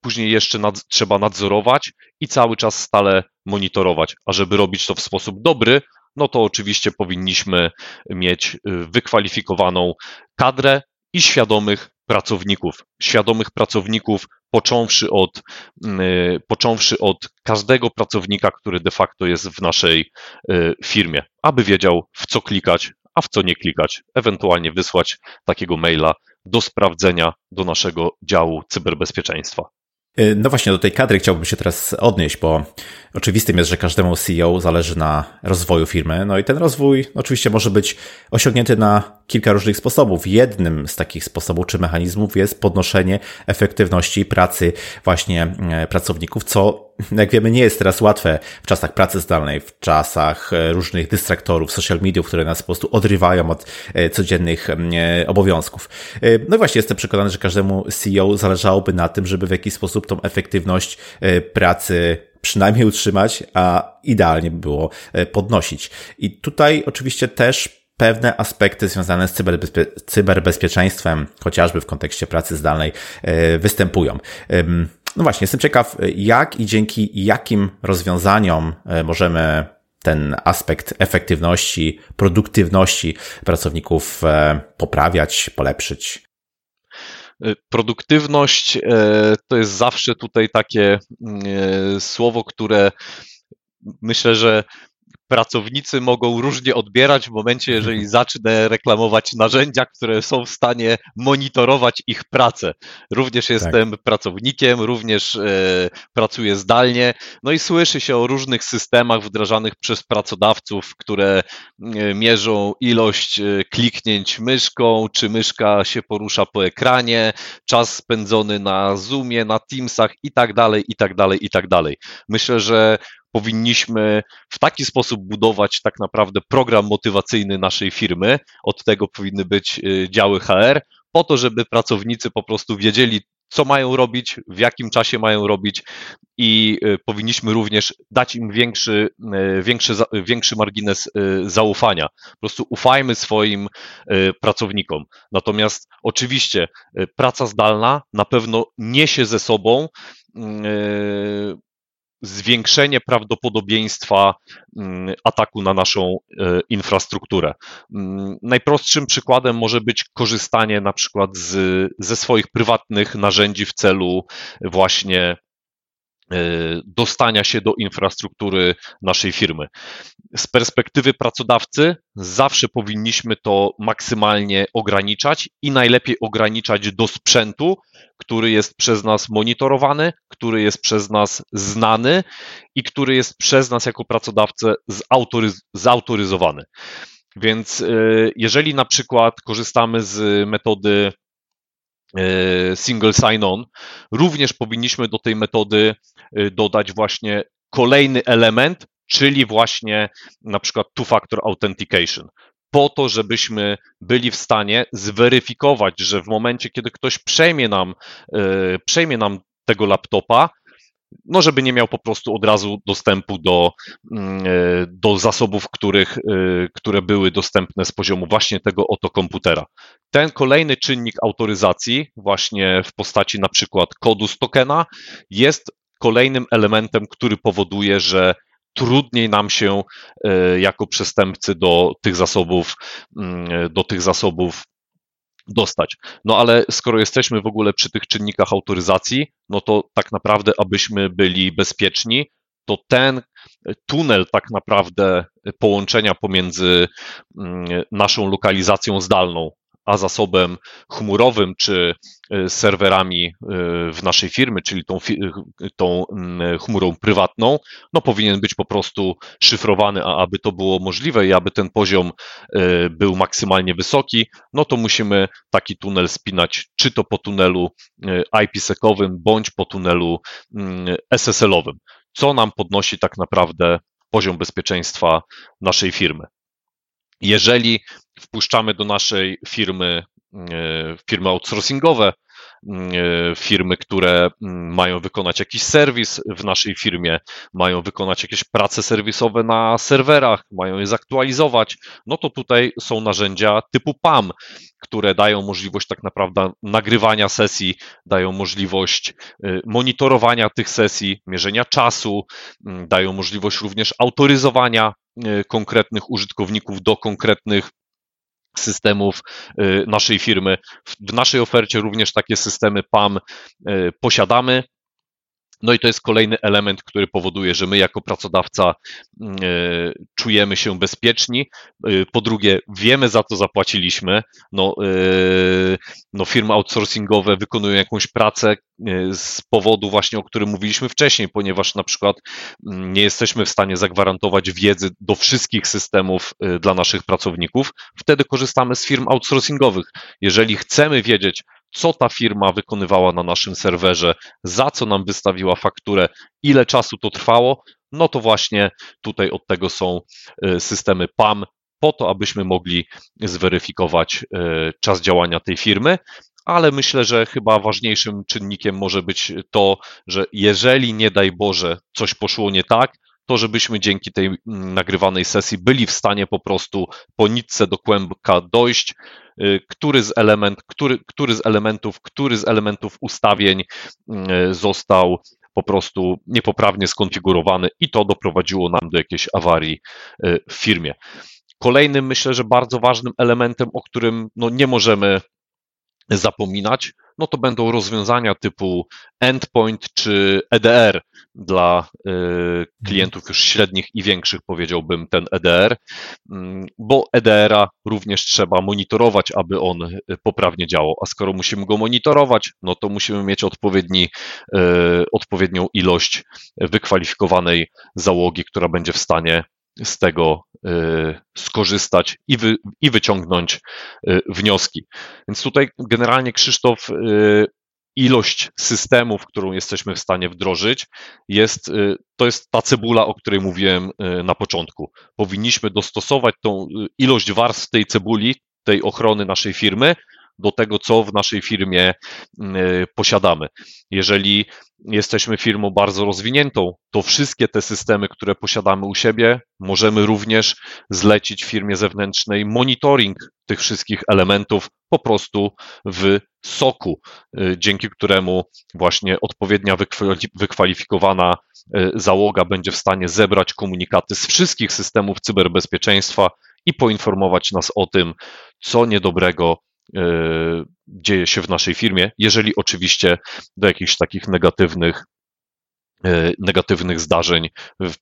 później jeszcze nad, trzeba nadzorować i cały czas stale monitorować. A żeby robić to w sposób dobry, no to oczywiście powinniśmy mieć wykwalifikowaną kadrę i świadomych pracowników. Świadomych pracowników, począwszy od, mm, y, począwszy od każdego pracownika, który de facto jest w naszej y, firmie, aby wiedział, w co klikać, a w co nie klikać, ewentualnie wysłać takiego maila do sprawdzenia do naszego działu cyberbezpieczeństwa. Y, no właśnie, do tej kadry chciałbym się teraz odnieść, bo oczywistym jest, że każdemu CEO zależy na rozwoju firmy. No i ten rozwój oczywiście może być osiągnięty na kilka różnych sposobów. Jednym z takich sposobów czy mechanizmów jest podnoszenie efektywności pracy właśnie e, pracowników, co jak wiemy, nie jest teraz łatwe w czasach pracy zdalnej, w czasach e, różnych dystraktorów, social mediów, które nas po prostu odrywają od e, codziennych obowiązków. No i właśnie jestem przekonany, że każdemu CEO zależałoby na tym, żeby w jakiś sposób tą efektywność pracy przynajmniej utrzymać, a idealnie by było podnosić. I tutaj oczywiście też pewne aspekty związane z cyberbezpie cyberbezpieczeństwem, chociażby w kontekście pracy zdalnej, e, występują. No właśnie, jestem ciekaw, jak i dzięki jakim rozwiązaniom e, możemy ten aspekt efektywności, produktywności pracowników e, poprawiać, polepszyć. Produktywność to jest zawsze tutaj takie mm, słowo, które myślę, że pracownicy mogą różnie odbierać w momencie, jeżeli zacznę reklamować narzędzia, które są w stanie monitorować ich pracę. Również tak. jestem tak. pracownikiem, również e, pracuję zdalnie, no i słyszy się o różnych systemach wdrażanych przez pracodawców, które e, mierzą ilość e, kliknięć myszką, czy myszka się porusza po ekranie, czas spędzony na Zoomie, na Teamsach i tak dalej, i tak dalej, i tak dalej. Myślę, że powinniśmy w taki sposób budować tak naprawdę program motywacyjny naszej firmy. Od tego powinny być y, działy HR, po to, żeby pracownicy po prostu wiedzieli, co mają robić, w jakim czasie mają robić i y, powinniśmy również dać im większy, y, większy, większy margines zaufania. Po prostu ufajmy swoim pracownikom. Natomiast oczywiście praca zdalna na pewno niesie ze sobą zwiększenie prawdopodobieństwa mm, ataku na naszą e, infrastrukturę. Mm, najprostszym przykładem może być korzystanie na przykład z, ze swoich prywatnych narzędzi w celu właśnie dostania się do infrastruktury naszej firmy. Z perspektywy pracodawcy zawsze powinniśmy to maksymalnie ograniczać i najlepiej ograniczać do sprzętu, który jest przez nas monitorowany, który jest przez nas znany i który jest przez nas jako pracodawcę zautoryz zautoryzowany. Więc e, jeżeli na przykład korzystamy z metody E, single sign-on, również powinniśmy do tej metody e, dodać właśnie kolejny element, czyli właśnie na przykład two-factor authentication. Po to, żebyśmy byli w stanie zweryfikować, że w momencie, kiedy ktoś przejmie nam, e, przejmie nam tego laptopa, no żeby nie miał po prostu od razu dostępu do, mm, e, do zasobów, których, e, które były dostępne z poziomu właśnie tego oto komputera. Ten kolejny czynnik autoryzacji, właśnie w postaci na przykład kodu z tokena, jest kolejnym elementem, który powoduje, że trudniej nam się e, jako przestępcy do tych zasobów, mm, do tych zasobów dostać. No ale skoro jesteśmy w ogóle przy tych czynnikach autoryzacji, no to tak naprawdę, abyśmy byli bezpieczni, to ten tunel tak naprawdę połączenia pomiędzy mm, naszą lokalizacją zdalną a zasobem chmurowym czy serwerami w naszej firmy, czyli tą, tą mm, chmurą prywatną, no powinien być po prostu szyfrowany, a aby to było możliwe i aby ten poziom był maksymalnie wysoki, no to musimy taki tunel spinać, czy to po tunelu IPsec-owym, bądź po tunelu mm, SSL-owym, co nam podnosi tak naprawdę poziom bezpieczeństwa naszej firmy. Jeżeli wpuszczamy do naszej firmy e, firmy outsourcingowe, e, firmy, które mają wykonać jakiś serwis w naszej firmie, mają wykonać jakieś prace serwisowe na serwerach, mają je zaktualizować, no to tutaj są narzędzia typu PAM, które dają możliwość tak naprawdę nagrywania sesji, dają możliwość e, monitorowania tych sesji, mierzenia czasu, dają możliwość również autoryzowania konkretnych użytkowników do konkretnych systemów y, naszej firmy. W naszej ofercie również takie systemy PAM y, posiadamy. No i to jest kolejny element, który powoduje, że my jako pracodawca y, czujemy się bezpieczni. Po drugie, wiemy za co zapłaciliśmy. No, no firmy outsourcingowe wykonują jakąś pracę, E, z powodu właśnie, o którym mówiliśmy wcześniej, ponieważ na przykład mm, nie jesteśmy w stanie zagwarantować wiedzy do wszystkich systemów e, dla naszych pracowników, wtedy korzystamy z firm outsourcingowych. Jeżeli chcemy wiedzieć, co ta firma wykonywała na naszym serwerze, za co nam wystawiła fakturę, ile czasu to trwało, no to właśnie tutaj od tego są e, systemy PAM, po to, abyśmy mogli zweryfikować czas działania tej firmy, ale myślę, że chyba ważniejszym czynnikiem może być to, że jeżeli nie daj Boże coś poszło nie tak, to żebyśmy dzięki tej mm, nagrywanej sesji byli w stanie po prostu po nitce do kłębka dojść, y, który z, element, który, który z elementów, który z elementów ustawień y, został po prostu niepoprawnie skonfigurowany i to doprowadziło nam do jakiejś awarii y, w firmie. Kolejnym, myślę, że bardzo ważnym elementem, o którym no, nie możemy zapominać, no to będą rozwiązania typu endpoint czy EDR dla y, klientów już średnich i większych, powiedziałbym, ten EDR, mm, bo EDR-a również trzeba monitorować, aby on y, poprawnie działał. A skoro musimy go monitorować, no to musimy mieć odpowiedni, y, odpowiednią ilość wykwalifikowanej załogi, która będzie w stanie z tego y, skorzystać i, wy, i wyciągnąć y, wnioski. Więc tutaj generalnie Krzysztof, y, ilość systemów, którą jesteśmy w stanie wdrożyć, jest, to jest ta cebula, o której mówiłem na początku. Powinniśmy dostosować tą ilość warstw tej cebuli, tej ochrony naszej firmy do tego, co w naszej firmie posiadamy. Jeżeli jesteśmy firmą bardzo rozwiniętą, to wszystkie te systemy, które posiadamy u siebie, możemy również zlecić firmie zewnętrznej monitoring tych wszystkich elementów po prostu w soku, y, dzięki któremu właśnie odpowiednia wykwalifikowana y, załoga będzie w stanie zebrać komunikaty z wszystkich systemów cyberbezpieczeństwa i poinformować nas o tym, co niedobrego E, dzieje się w naszej firmie, jeżeli oczywiście do jakichś takich negatywnych e, negatywnych zdarzeń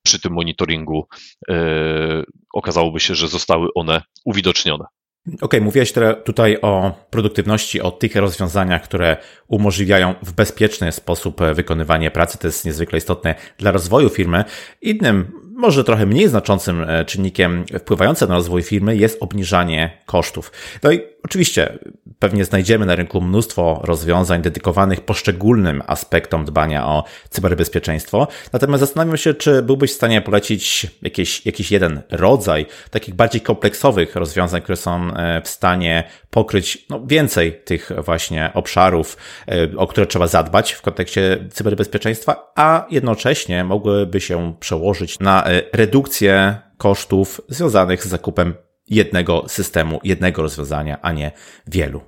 przy tym monitoringu e, okazałoby się, że zostały one uwidocznione. Okej, okay, mówiłeś tutaj o produktywności, o tych rozwiązaniach, które umożliwiają w bezpieczny sposób wykonywanie pracy. To jest niezwykle istotne dla rozwoju firmy. Innym może trochę mniej znaczącym e, czynnikiem wpływającym na rozwój firmy jest obniżanie kosztów. No i oczywiście pewnie znajdziemy na rynku mnóstwo rozwiązań dedykowanych poszczególnym aspektom dbania o cyberbezpieczeństwo. Natomiast zastanawiam się, czy byłbyś w stanie polecić jakiś, jakiś jeden rodzaj takich bardziej kompleksowych rozwiązań, które są e, w stanie pokryć no, więcej tych właśnie obszarów, e, o które trzeba zadbać w kontekście cyberbezpieczeństwa, a jednocześnie mogłyby się przełożyć na e, redukcję kosztów związanych z zakupem jednego systemu, jednego rozwiązania, a nie wielu.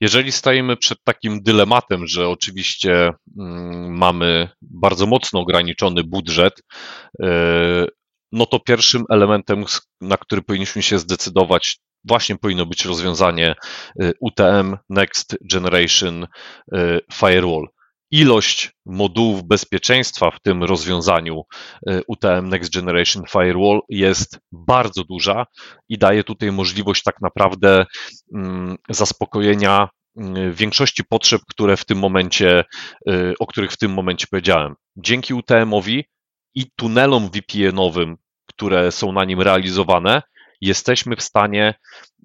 Jeżeli stajemy przed takim dylematem, że oczywiście mm, mamy bardzo mocno ograniczony budżet, e, no to pierwszym elementem, na który powinniśmy się zdecydować, właśnie powinno być rozwiązanie y, UTM Next Generation y, Firewall. ilość modułów bezpieczeństwa w tym rozwiązaniu UTM Next Generation Firewall jest bardzo duża i daje tutaj możliwość tak naprawdę mm, zaspokojenia większości potrzeb, które w tym momencie, o których w tym momencie powiedziałem. Dzięki UTM-owi i tunelom VPN-owym, które są na nim realizowane, jesteśmy w stanie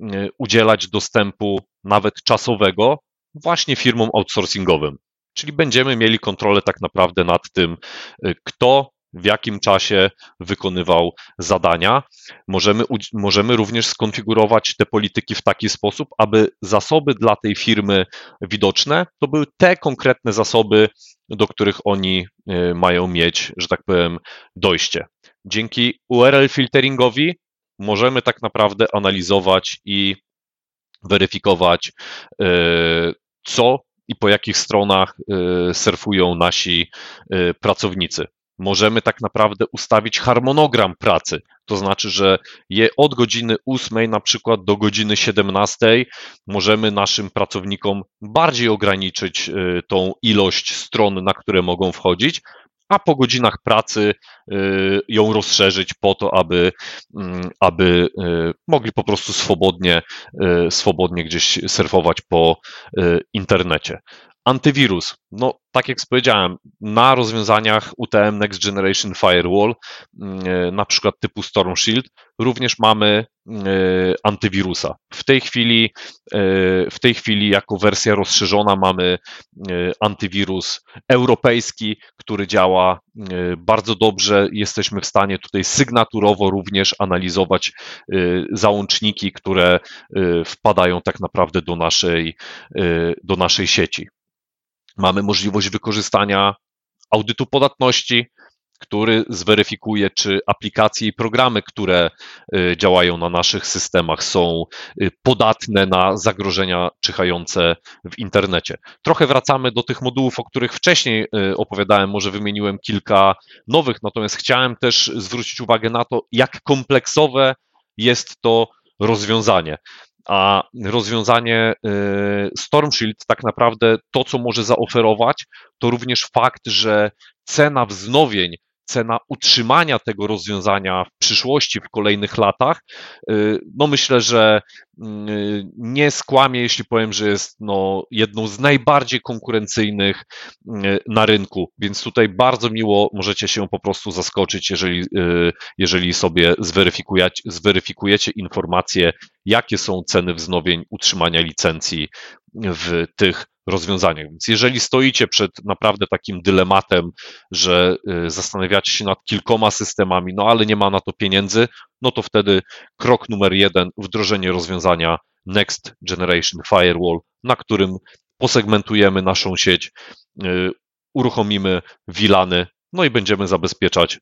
y, udzielać dostępu nawet czasowego właśnie firmom outsourcingowym. Czyli będziemy mieli kontrolę tak naprawdę nad tym, y, kto w jakim czasie wykonywał zadania. Możemy, możemy również skonfigurować te polityki w taki sposób, aby zasoby dla tej firmy widoczne to były te konkretne zasoby, do których oni y, mają mieć, że tak powiem, dojście. Dzięki URL filteringowi możemy tak naprawdę analizować i weryfikować, e, co i po jakich stronach e, surfują nasi e, pracownicy. Możemy tak naprawdę ustawić harmonogram pracy, to znaczy, że je od godziny 8 na przykład do godziny 17 możemy naszym pracownikom bardziej ograniczyć tą ilość stron, na które mogą wchodzić, a po godzinach pracy y, ją rozszerzyć po to, aby, mm, aby y, mogli po prostu swobodnie, y, swobodnie gdzieś surfować po internecie. Antywirus. No, tak jak powiedziałem, na rozwiązaniach UTM Next Generation Firewall, mm, na przykład typu Storm Shield, również mamy mm, antywirusa. W tej chwili, w tej chwili jako wersja rozszerzona mamy antywirus europejski, który działa bardzo dobrze. Jesteśmy w stanie tutaj sygnaturowo również analizować załączniki, które wpadają tak naprawdę do naszej, do naszej sieci. Mamy możliwość wykorzystania audytu podatności, który zweryfikuje, czy aplikacje i programy, które y, działają na naszych systemach, są y, podatne na zagrożenia czyhające w internecie. Trochę wracamy do tych modułów, o których wcześniej y, opowiadałem, może wymieniłem kilka nowych, natomiast chciałem też zwrócić uwagę na to, jak kompleksowe jest to rozwiązanie. A rozwiązanie y, Storm Shield, tak naprawdę to, co może zaoferować, to również fakt, że cena wznowień cena utrzymania tego rozwiązania w przyszłości, w kolejnych latach, y, no myślę, że y, nie skłamię, jeśli powiem, że jest no jedną z najbardziej konkurencyjnych y, na rynku, więc tutaj bardzo miło możecie się po prostu zaskoczyć, jeżeli, jeżeli sobie zweryfikujecie, zweryfikujecie informacje, jakie są ceny wznowień utrzymania licencji w tych rozwiązaniach. Więc jeżeli stoicie przed naprawdę takim dylematem, że y, zastanawiacie się nad kilkoma systemami, no ale nie ma na to pieniędzy, no to wtedy krok numer jeden, wdrożenie rozwiązania Next Generation Firewall, na którym posegmentujemy naszą sieć, y, uruchomimy VLANy, no i będziemy zabezpieczać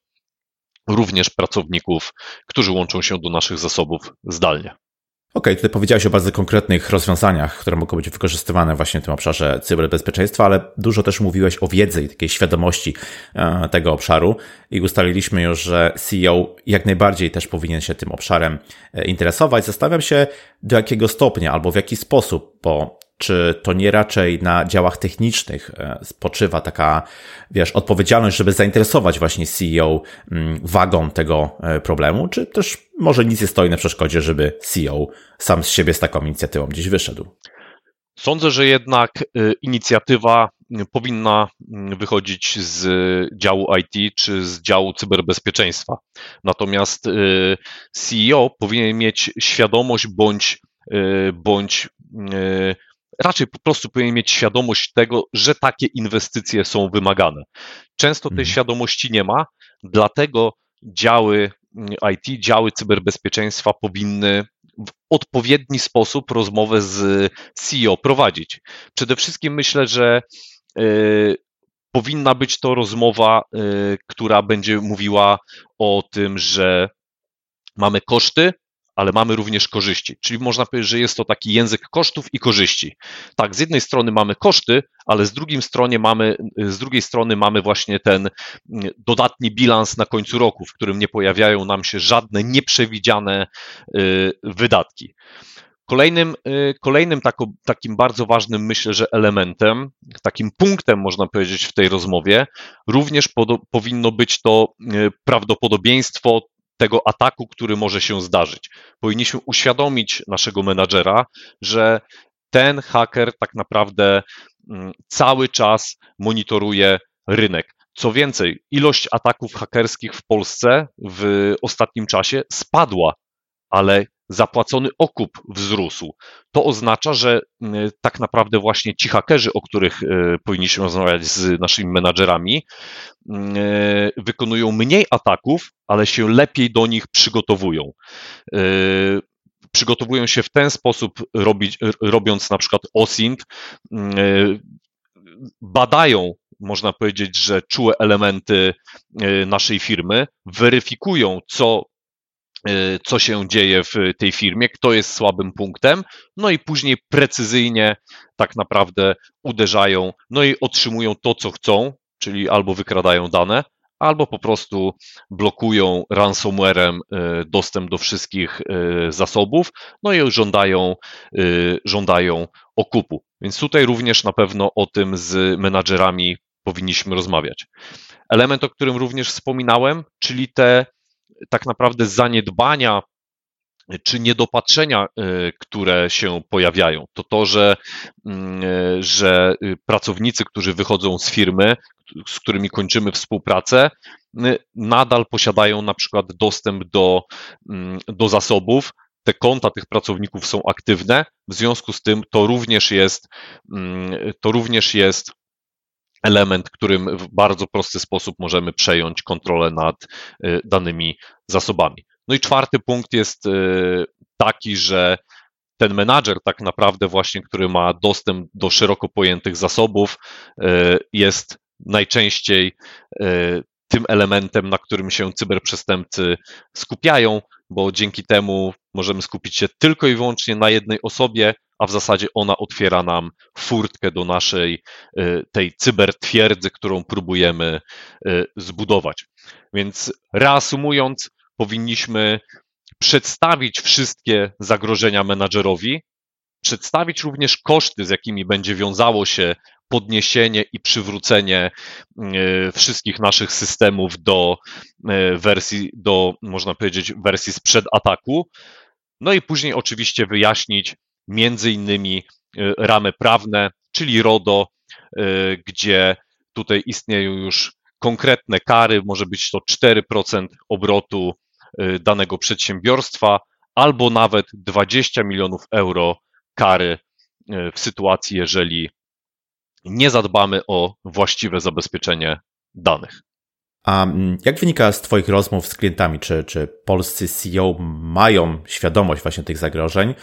również pracowników, którzy łączą się do naszych zasobów zdalnie. Okej, okay, tutaj powiedziałeś o bardzo konkretnych rozwiązaniach, które mogą być wykorzystywane właśnie w tym obszarze cyberbezpieczeństwa, ale dużo też mówiłeś o wiedzy i takiej świadomości e, tego obszaru i ustaliliśmy już, że CEO jak najbardziej też powinien się tym obszarem e, interesować. Zastanawiam się, do jakiego stopnia albo w jaki sposób, bo czy to nie raczej na działach technicznych e, spoczywa taka, wiesz, odpowiedzialność, żeby zainteresować właśnie CEO mm, wagą tego e, problemu, czy też może nic nie stoi na przeszkodzie, żeby CEO sam z siebie z taką inicjatywą gdzieś wyszedł? Sądzę, że jednak e, inicjatywa powinna wychodzić z działu IT czy z działu cyberbezpieczeństwa. Natomiast CEO powinien mieć świadomość bądź, bądź raczej po prostu powinien mieć świadomość tego, że takie inwestycje są wymagane. Często tej mhm. świadomości nie ma, dlatego działy mm, IT, działy cyberbezpieczeństwa powinny w odpowiedni sposób rozmowę z CEO prowadzić. Przede wszystkim myślę, że y, powinna być to rozmowa, y, która będzie mówiła o tym, że mamy koszty, ale mamy również korzyści. Czyli można powiedzieć, że jest to taki język kosztów i korzyści. Tak, z jednej strony mamy koszty, ale z drugiej strony mamy, z drugiej strony mamy właśnie ten mm, dodatni bilans na końcu roku, w którym nie pojawiają nam się żadne nieprzewidziane y, wydatki. Kolejnym, kolejnym tako, takim bardzo ważnym, myślę, że elementem, takim punktem, można powiedzieć, w tej rozmowie, również pod, powinno być to prawdopodobieństwo tego ataku, który może się zdarzyć. Powinniśmy uświadomić naszego menadżera, że ten haker tak naprawdę mm, cały czas monitoruje rynek. Co więcej, ilość ataków hakerskich w Polsce w ostatnim czasie spadła, ale zapłacony okup wzrósł. To oznacza, że mm, tak naprawdę właśnie ci hakerzy, o których e, powinniśmy rozmawiać z naszymi menadżerami, mm, e, wykonują mniej ataków, ale się lepiej do nich przygotowują. E, przygotowują się w ten sposób, robić, robiąc na przykład OSINT, mm, badają można powiedzieć, że czułe elementy naszej firmy, weryfikują, co co się dzieje w tej firmie, kto jest słabym punktem, no i później precyzyjnie tak naprawdę uderzają, no i otrzymują to, co chcą, czyli albo wykradają dane, albo po prostu blokują ransomwarem y, dostęp do wszystkich y, zasobów, no i żądają, żądają okupu. Więc tutaj również na pewno o tym z menadżerami powinniśmy rozmawiać. Element, o którym również wspominałem, czyli te tak naprawdę zaniedbania czy niedopatrzenia, y, które się pojawiają. To to, że, mm, y, że pracownicy, którzy wychodzą z firmy, z którymi kończymy współpracę, y, nadal posiadają na przykład dostęp do, mm, do zasobów. Te konta tych pracowników są aktywne, w związku z tym to również jest, mm, to również jest element, którym w bardzo prosty sposób możemy przejąć kontrolę nad y, danymi zasobami. No i czwarty punkt jest y, taki, że ten menadżer tak naprawdę właśnie, który ma dostęp do szeroko pojętych zasobów, y, jest najczęściej tym elementem, na którym się cyberprzestępcy skupiają, bo dzięki temu możemy skupić się tylko i wyłącznie na jednej osobie, a w zasadzie ona otwiera nam furtkę do naszej y, tej cybertwierdzy, którą próbujemy y, zbudować. Więc reasumując, powinniśmy przedstawić wszystkie zagrożenia menadżerowi, przedstawić również koszty, z jakimi będzie wiązało się podniesienie i przywrócenie y, wszystkich naszych systemów do wersji, do można powiedzieć, wersji sprzed ataku. No i później oczywiście wyjaśnić, między innymi y, ramy prawne, czyli RODO, y, gdzie tutaj istnieją już konkretne kary, może być to 4% obrotu y, danego przedsiębiorstwa, albo nawet 20 milionów euro kary w sytuacji, jeżeli nie zadbamy o właściwe zabezpieczenie danych. A mm, jak wynika z Twoich rozmów z klientami, czy, czy polscy CEO mają świadomość właśnie tych zagrożeń,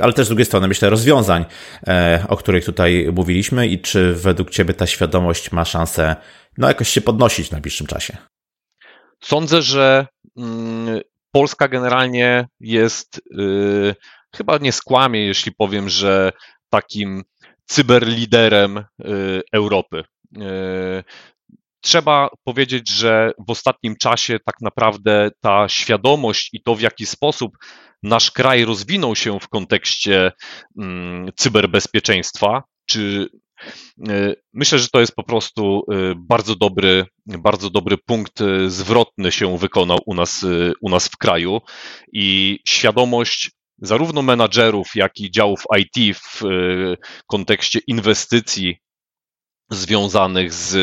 ale też z drugiej strony myślę rozwiązań, e, o których tutaj mówiliśmy i czy według Ciebie ta świadomość ma szansę no, jakoś się podnosić w najbliższym czasie? Sądzę, że mm, Polska generalnie jest, y, chyba nie skłamie, jeśli powiem, że takim cyberliderem y, Europy. Trzeba powiedzieć, że w ostatnim czasie tak naprawdę ta świadomość i to, w jaki sposób nasz kraj rozwinął się w kontekście mm, cyberbezpieczeństwa, czy y, Myślę, że to jest po prostu y, bardzo dobry, bardzo dobry punkt y, zwrotny się wykonał u nas, u nas w kraju. I świadomość zarówno menadżerów, jak i działów IT w kontekście inwestycji związanych z,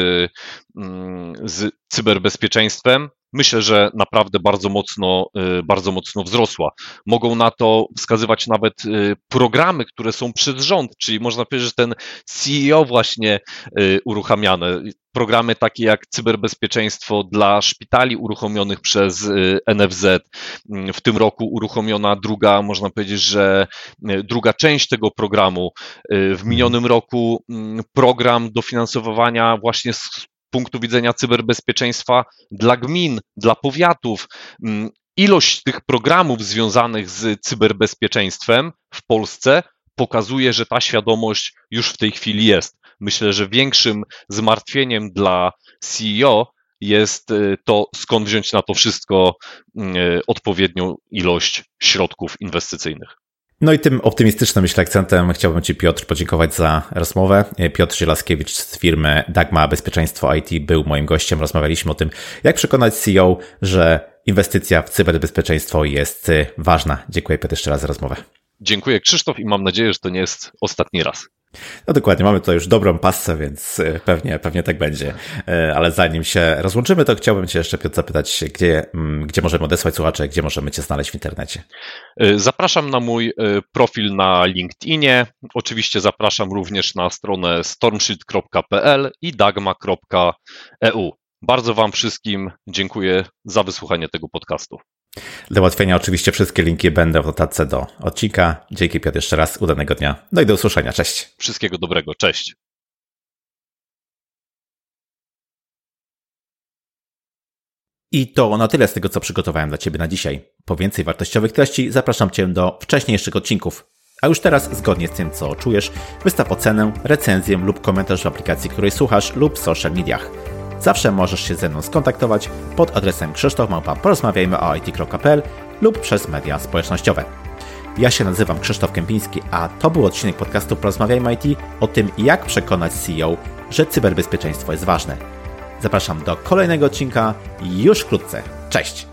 mm, z cyberbezpieczeństwem, myślę, że naprawdę bardzo mocno, y, bardzo mocno wzrosła. Mogą na to wskazywać nawet y, programy, które są przez rząd, czyli można powiedzieć, że ten CEO właśnie y, uruchamiane. Programy takie jak cyberbezpieczeństwo dla szpitali uruchomionych przez NFZ. Mm, w tym roku uruchomiona druga, można powiedzieć, że druga część tego programu. W minionym roku mm, program dofinansowywania właśnie punktu widzenia cyberbezpieczeństwa dla gmin, dla powiatów. Mm, ilość tych programów związanych z cyberbezpieczeństwem w Polsce pokazuje, że ta świadomość już w tej chwili jest. Myślę, że większym zmartwieniem dla CEO jest y, to, skąd wziąć na to wszystko y, odpowiednią ilość środków inwestycyjnych. No i tym optymistycznym, myślę, akcentem chciałbym Ci, Piotr, podziękować za rozmowę. Piotr Zielaskiewicz z firmy Dagma Bezpieczeństwo IT był moim gościem. Rozmawialiśmy o tym, jak przekonać CEO, że inwestycja w cyberbezpieczeństwo jest ważna. Dziękuję Piotr jeszcze raz za rozmowę. Dziękuję Krzysztof i mam nadzieję, że to nie jest ostatni raz. No dokładnie, mamy tutaj już dobrą pasę, więc e, pewnie, pewnie tak będzie. E, ale zanim się rozłączymy, to chciałbym Cię jeszcze, Piotr, zapytać, gdzie, mm, gdzie możemy odesłać słuchacze, gdzie możemy Cię znaleźć w internecie? E, zapraszam na mój profil na LinkedInie. Oczywiście zapraszam również na stronę stormshield.pl i dagma.eu. Bardzo Wam wszystkim dziękuję za wysłuchanie tego podcastu. Dla ułatwienia oczywiście wszystkie linki będą w notatce do odcinka. Dzięki Piotr jeszcze raz, udanego dnia. No i do usłyszenia. Cześć. Wszystkiego dobrego. Cześć. I to na tyle z tego, co przygotowałem dla Ciebie na dzisiaj. Po więcej wartościowych treści zapraszam Cię do wcześniejszych odcinków. A już teraz, zgodnie z tym, co czujesz, wystaw ocenę, recenzję lub komentarz w aplikacji, której słuchasz lub w social mediach. Zawsze możesz się ze mną skontaktować pod adresem krzysztofmałpa porozmawiajmy o it.pl lub przez media społecznościowe. Ja się nazywam Krzysztof Kępiński, a to był odcinek podcastu Porozmawiajmy IT o tym, jak przekonać CEO, że cyberbezpieczeństwo jest ważne. Zapraszam do kolejnego odcinka już wkrótce. Cześć!